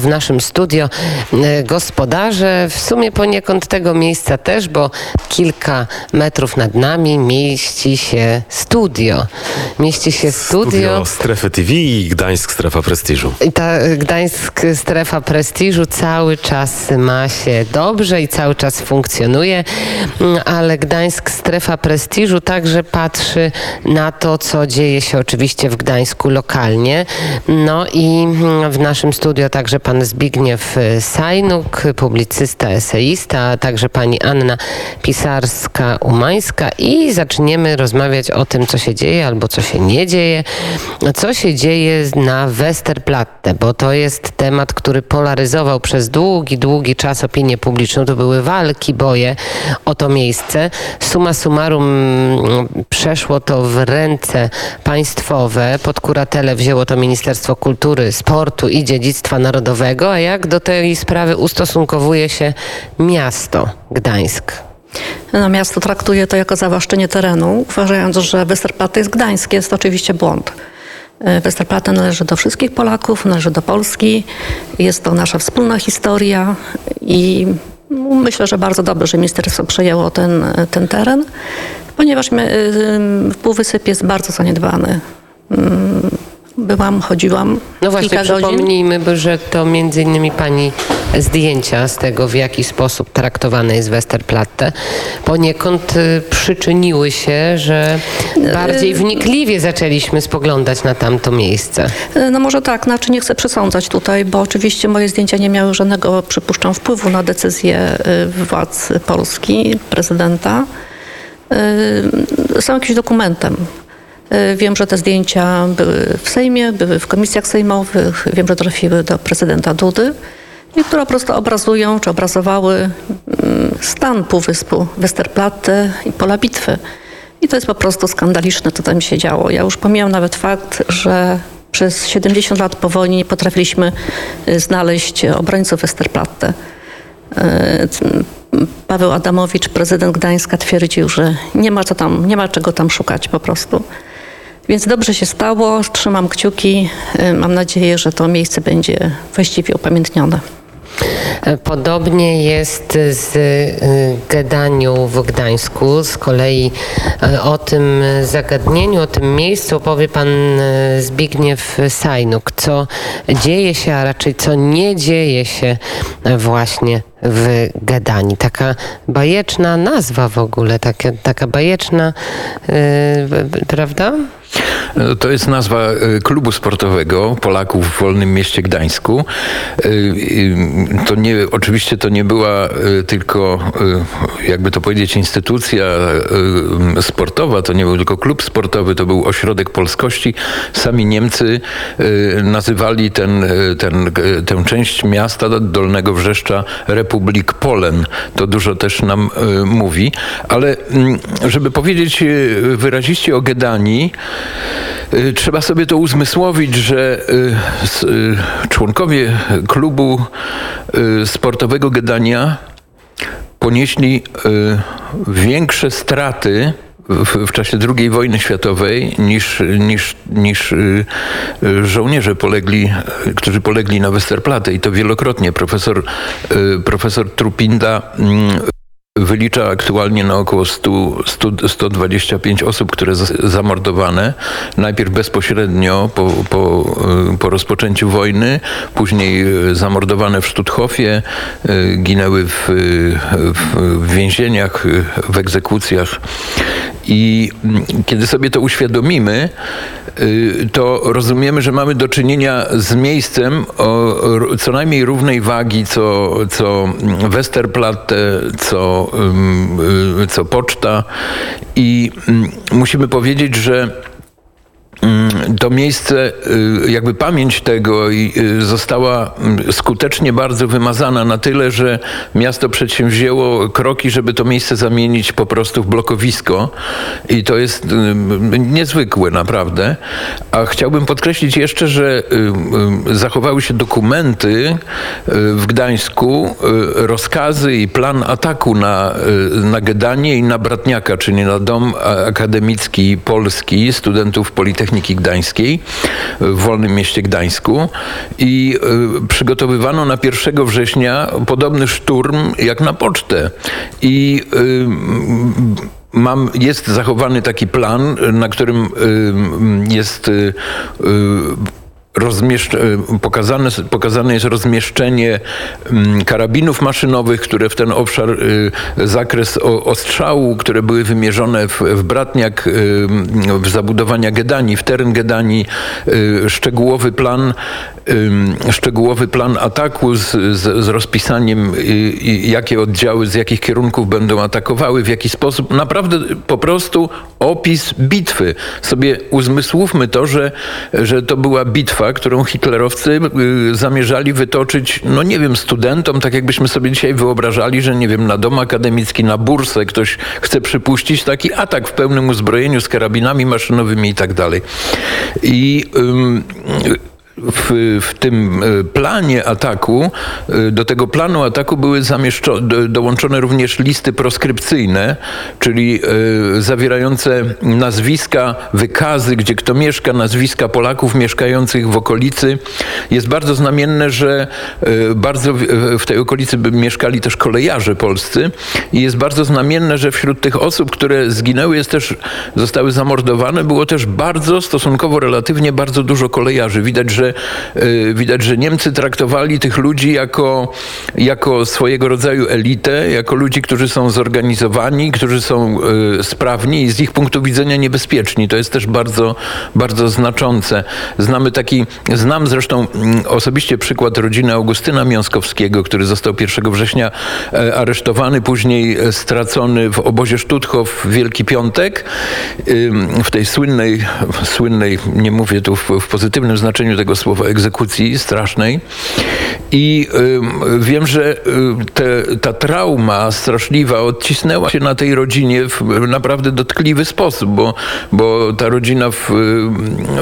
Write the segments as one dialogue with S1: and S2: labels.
S1: W naszym studio e, gospodarze, w sumie poniekąd tego miejsca też, bo kilka metrów nad nami mieści się studio. Mieści się studio.
S2: Studio Strefy TV i Gdańsk Strefa Prestiżu.
S1: I ta e, Gdańsk strefa prestiżu cały czas ma się dobrze i cały czas funkcjonuje, Mm, ale Gdańsk strefa prestiżu także patrzy na to, co dzieje się oczywiście w Gdańsku lokalnie. No i mm, w naszym studio także pan Zbigniew Sajnuk, publicysta, eseista, a także pani Anna Pisarska-Umańska i zaczniemy rozmawiać o tym, co się dzieje albo co się nie dzieje, co się dzieje na Westerplatte, bo to jest temat, który polaryzował przez długi, długi czas opinię publiczną. To były walki, boje o to miejsce. Suma summarum mm, przeszło to w ręce państwowe. Pod kuratelę wzięło to Ministerstwo Kultury, Sportu i Dziedzictwa Narodowego. A jak do tej sprawy ustosunkowuje się miasto Gdańsk?
S3: No, miasto traktuje to jako zawłaszczenie terenu, uważając, że Westerplatte jest gdańskie. Jest to oczywiście błąd. E, Westerplatte należy do wszystkich Polaków, należy do Polski. Jest to nasza wspólna historia i myślę, że bardzo dobrze, że ministerstwo przejęło ten, ten teren, ponieważ my, y, Półwysyp jest bardzo zaniedbany. Byłam, chodziłam
S1: No właśnie,
S3: kilka godzin.
S1: przypomnijmy, bo że to między innymi pani zdjęcia z tego, w jaki sposób traktowane jest Westerplatte, poniekąd y, przyczyniły się, że bardziej wnikliwie zaczęliśmy spoglądać na tamto miejsce.
S3: E, No może tak, znaczy nie chcę przesądzać tutaj, bo oczywiście moje zdjęcia nie miały żadnego, przypuszczam, wpływu na decyzję y, władz Polski, prezydenta. Y, Są jakimś dokumentem. Y, Wiem, że te zdjęcia były w Sejmie, były w komisjach sejmowych, wiem, że trafiły do prezydenta Dudy i które po prostu obrazują, czy obrazowały mm, stan Półwyspu Westerplatte i pola bitwy. I to jest po prostu skandaliczne, co tam się działo. Ja już pomijam nawet fakt, że przez 70 lat po wojnie nie potrafiliśmy y, znaleźć obrońców Westerplatte. Y, Paweł Adamowicz, prezydent Gdańska, twierdził, że nie ma, co tam, nie ma czego tam szukać po prostu. Więc dobrze się stało, trzymam kciuki. Y, Mam nadzieję, że to miejsce będzie właściwie upamiętnione.
S1: E, Podobnie jest z y, Gedaniu w Gdańsku. Z kolei e, o tym zagadnieniu, o tym miejscu opowie pan e, Zbigniew Sajnuk. Co dzieje się, a raczej co nie dzieje się właśnie w Gedani. Taka bajeczna nazwa w ogóle, taka, taka bajeczna, b- prawda?
S4: To jest nazwa e, klubu sportowego Polaków w Wolnym Mieście Gdańsku. E, e, To nie, oczywiście to nie była tylko, jakby to powiedzieć, instytucja sportowa, to nie był tylko klub sportowy, to był ośrodek polskości. Sami Niemcy nazywali ten, ten, tę część miasta Dolnego Wrzeszcza Republik Polen. To dużo też nam e, mówi. Ale mm, żeby powiedzieć e, wyraziście o Gedanii, Y, Trzeba sobie to uzmysłowić, że y, y, członkowie klubu y, sportowego Gedania ponieśli y, większe straty w, w czasie II wojny światowej niż, niż, niż y, y, żołnierze polegli, którzy polegli na Westerplatte i to wielokrotnie. Profesor, y, profesor Trupinda mm, wylicza aktualnie na około 100, 100, 125 osób, które zamordowane. Najpierw bezpośrednio po, po, y, po rozpoczęciu wojny, później y, zamordowane w Stutthofie, y, ginęły w, w, więzieniach, w egzekucjach. I mm, kiedy sobie to uświadomimy, to rozumiemy, że mamy do czynienia z miejscem o co najmniej równej wagi, co, co Westerplatte, co, y, co poczta. I mm, musimy powiedzieć, że to miejsce, y, jakby pamięć tego y, została mm, skutecznie bardzo wymazana na tyle, że miasto przedsięwzięło kroki, żeby to miejsce zamienić po prostu w blokowisko. I to jest y, niezwykłe naprawdę. A chciałbym podkreślić jeszcze, że zachowały się dokumenty w Gdańsku, rozkazy i plan ataku na, na Gedanie i na Bratniaka, czyli na dom akademicki polski studentów Politechniki Politechniki Gdańskiej w Wolnym Mieście Gdańsku i y, przygotowywano na 1 września podobny szturm jak na pocztę. I y, Mam, jest zachowany taki plan, na którym y, jest y, pokazane, pokazane jest rozmieszczenie mm, karabinów maszynowych, które w ten obszar, y, zakres ostrzału, które były wymierzone w, w bratniak y, w zabudowania Gedanii, w teren Gedanii, y, szczegółowy plan, szczegółowy plan ataku z, z, z rozpisaniem, y, jakie oddziały z jakich kierunków będą atakowały, w jaki sposób. Naprawdę po prostu opis bitwy. Sobie uzmysłówmy to, że, że to była bitwa, którą hitlerowcy y, zamierzali wytoczyć, no nie wiem, studentom, tak jakbyśmy sobie dzisiaj wyobrażali, że nie wiem, na dom akademicki, na bursę ktoś chce przypuścić taki atak w pełnym uzbrojeniu z karabinami maszynowymi i tak dalej. I w, w tym y, planie ataku, y, do tego planu ataku były zamieszczo- do, dołączone również listy proskrypcyjne, czyli y, zawierające nazwiska, wykazy, gdzie kto mieszka, nazwiska Polaków mieszkających w okolicy. Jest bardzo znamienne, że bardzo w, tej okolicy mieszkali też kolejarze polscy i jest bardzo znamienne, że wśród tych osób, które zginęły, jest też, zostały zamordowane, było też bardzo, stosunkowo relatywnie bardzo dużo kolejarzy. Widać, że y, widać, że Niemcy traktowali tych ludzi jako, jako swojego rodzaju elitę, jako ludzi, którzy są zorganizowani, którzy są y, sprawni i z ich punktu widzenia niebezpieczni. To jest też bardzo, bardzo znaczące. Znamy taki, znam zresztą mm, osobiście przykład rodziny Augustyna Miąskowskiego, który został 1 września e, aresztowany, później e, stracony w obozie Stutthof w Wielki Piątek, w tej słynnej, słynnej, nie mówię tu w, w pozytywnym znaczeniu tego słowa, egzekucji strasznej. I ym, wiem, że y, te, ta trauma straszliwa odcisnęła się na tej rodzinie w naprawdę dotkliwy sposób, bo, bo ta rodzina w,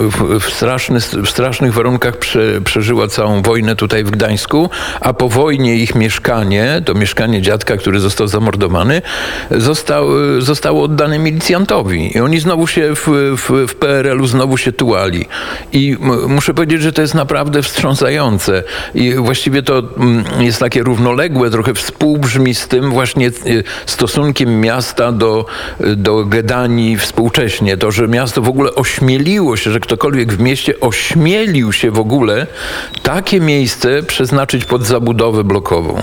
S4: w, w, straszny, w strasznych warunkach prze, przeżyła całą wojnę tutaj w Gdańsku, a po wojnie ich mieszkanie, to mieszkanie dziadka, który został zamordowany, został, zostało oddane milicjantowi. I oni znowu się w, w, w PRL-u znowu się tułali. I muszę powiedzieć, że to jest naprawdę wstrząsające. I właściwie to mm, jest takie równoległe, trochę współbrzmi z tym właśnie y, stosunkiem miasta do, do Gedanii współcześnie. To, że miasto w ogóle ośmieliło się, że ktokolwiek w mieście ośmielił się w ogóle takie miejsce przeznaczyć pod zabudowę blokową.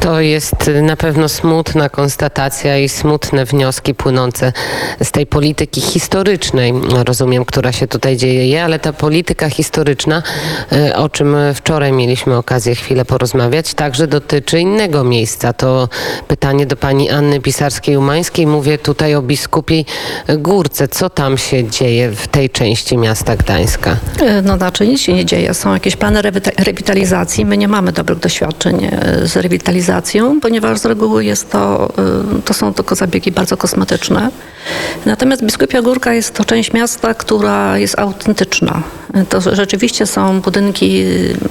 S1: To jest na pewno smutna konstatacja i smutne wnioski płynące z tej polityki historycznej, rozumiem, która się tutaj dzieje, ale ta polityka historyczna, e, o czym wczoraj mieliśmy okazję chwilę porozmawiać, także dotyczy innego miejsca. To pytanie do pani Anny Pisarskiej-Umańskiej. Mówię tutaj o biskupiej Górce. Co tam się dzieje w tej części miasta Gdańska?
S3: E, No znaczy nic się nie dzieje. Są jakieś plany rewita- rewitalizacji. My nie mamy dobrych doświadczeń e, z rewitalizacją, ponieważ z reguły jest to, e, to są tylko zabiegi bardzo kosmetyczne. Natomiast Biskupia Górka jest to część miasta, która jest autentyczna. To rzeczywiście są budynki,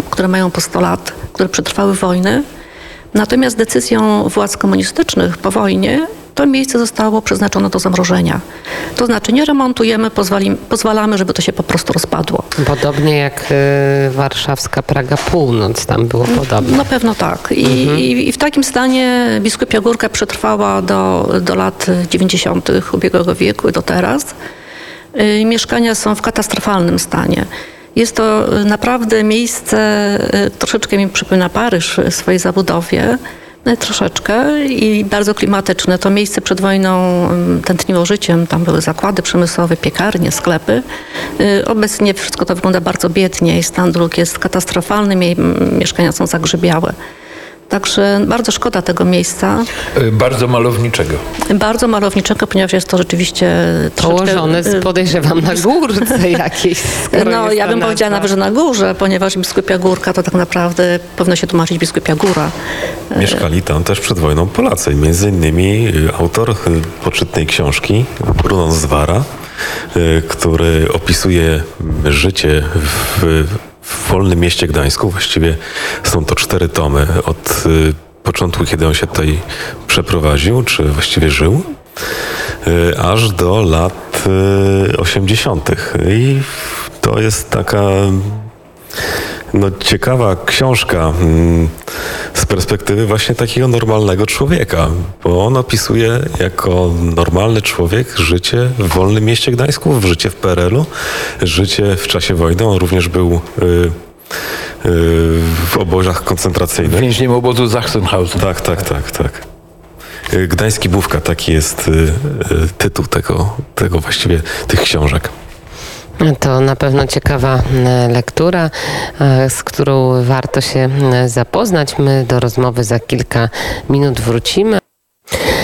S3: które mają po 100 lat, które przetrwały wojny. Natomiast decyzją władz komunistycznych po wojnie to miejsce zostało przeznaczone do zamrożenia. To znaczy nie remontujemy, pozwali, pozwalamy, żeby to się po prostu rozpadło.
S1: Podobnie jak e, warszawska Praga Północ, tam było podobnie.
S3: Na pewno tak. I, i, I w takim stanie biskupia Górka przetrwała do, do lat 90. ubiegłego wieku i do teraz. Y, Mieszkania są w katastrofalnym stanie. Jest to y, naprawdę miejsce, y, troszeczkę mi przypomina Paryż w swojej zabudowie, y, troszeczkę i bardzo klimatyczne. To miejsce przed wojną tętniło życiem, tam były zakłady przemysłowe, piekarnie, sklepy. Y, Obecnie wszystko to wygląda bardzo biednie i stan dróg jest katastrofalny, mieszkania są zagrzybiałe. Także bardzo szkoda tego miejsca.
S4: Y, Bardzo malowniczego.
S3: Bardzo malowniczego, ponieważ jest to rzeczywiście troszeczkę,
S1: Położone,
S3: y,
S1: z- podejrzewam, na górce jakiejś.
S3: No, ja bym powiedziała nawet, że na górze, ponieważ Biskupia Górka to tak naprawdę powinno się tłumaczyć Biskupia Góra.
S2: Mieszkali tam też przed wojną Polacy. Między innymi y, autor y, poczytnej książki Brunon Zwara, y, który opisuje życie w, w wolnym mieście Gdańsku. Właściwie są to cztery tomy od y, początku, kiedy on się tutaj przeprowadził, czy właściwie żył, y, aż do lat lat y, 80. I to jest taka no, ciekawa książka mm, z perspektywy właśnie takiego normalnego człowieka, bo on opisuje jako normalny człowiek życie w wolnym mieście Gdańsku, życie w PRL-u, życie w czasie wojny. On również był y, y, w obozach koncentracyjnych.
S4: Więźniem obozu Sachsenhausen.
S2: Tak, tak, tak, tak. Y, Gdański Bówka, taki jest y, tytuł tego, tego właściwie tych książek.
S1: To na pewno ciekawa e, lektura, e, z którą warto się e, zapoznać. My do rozmowy za kilka minut wrócimy.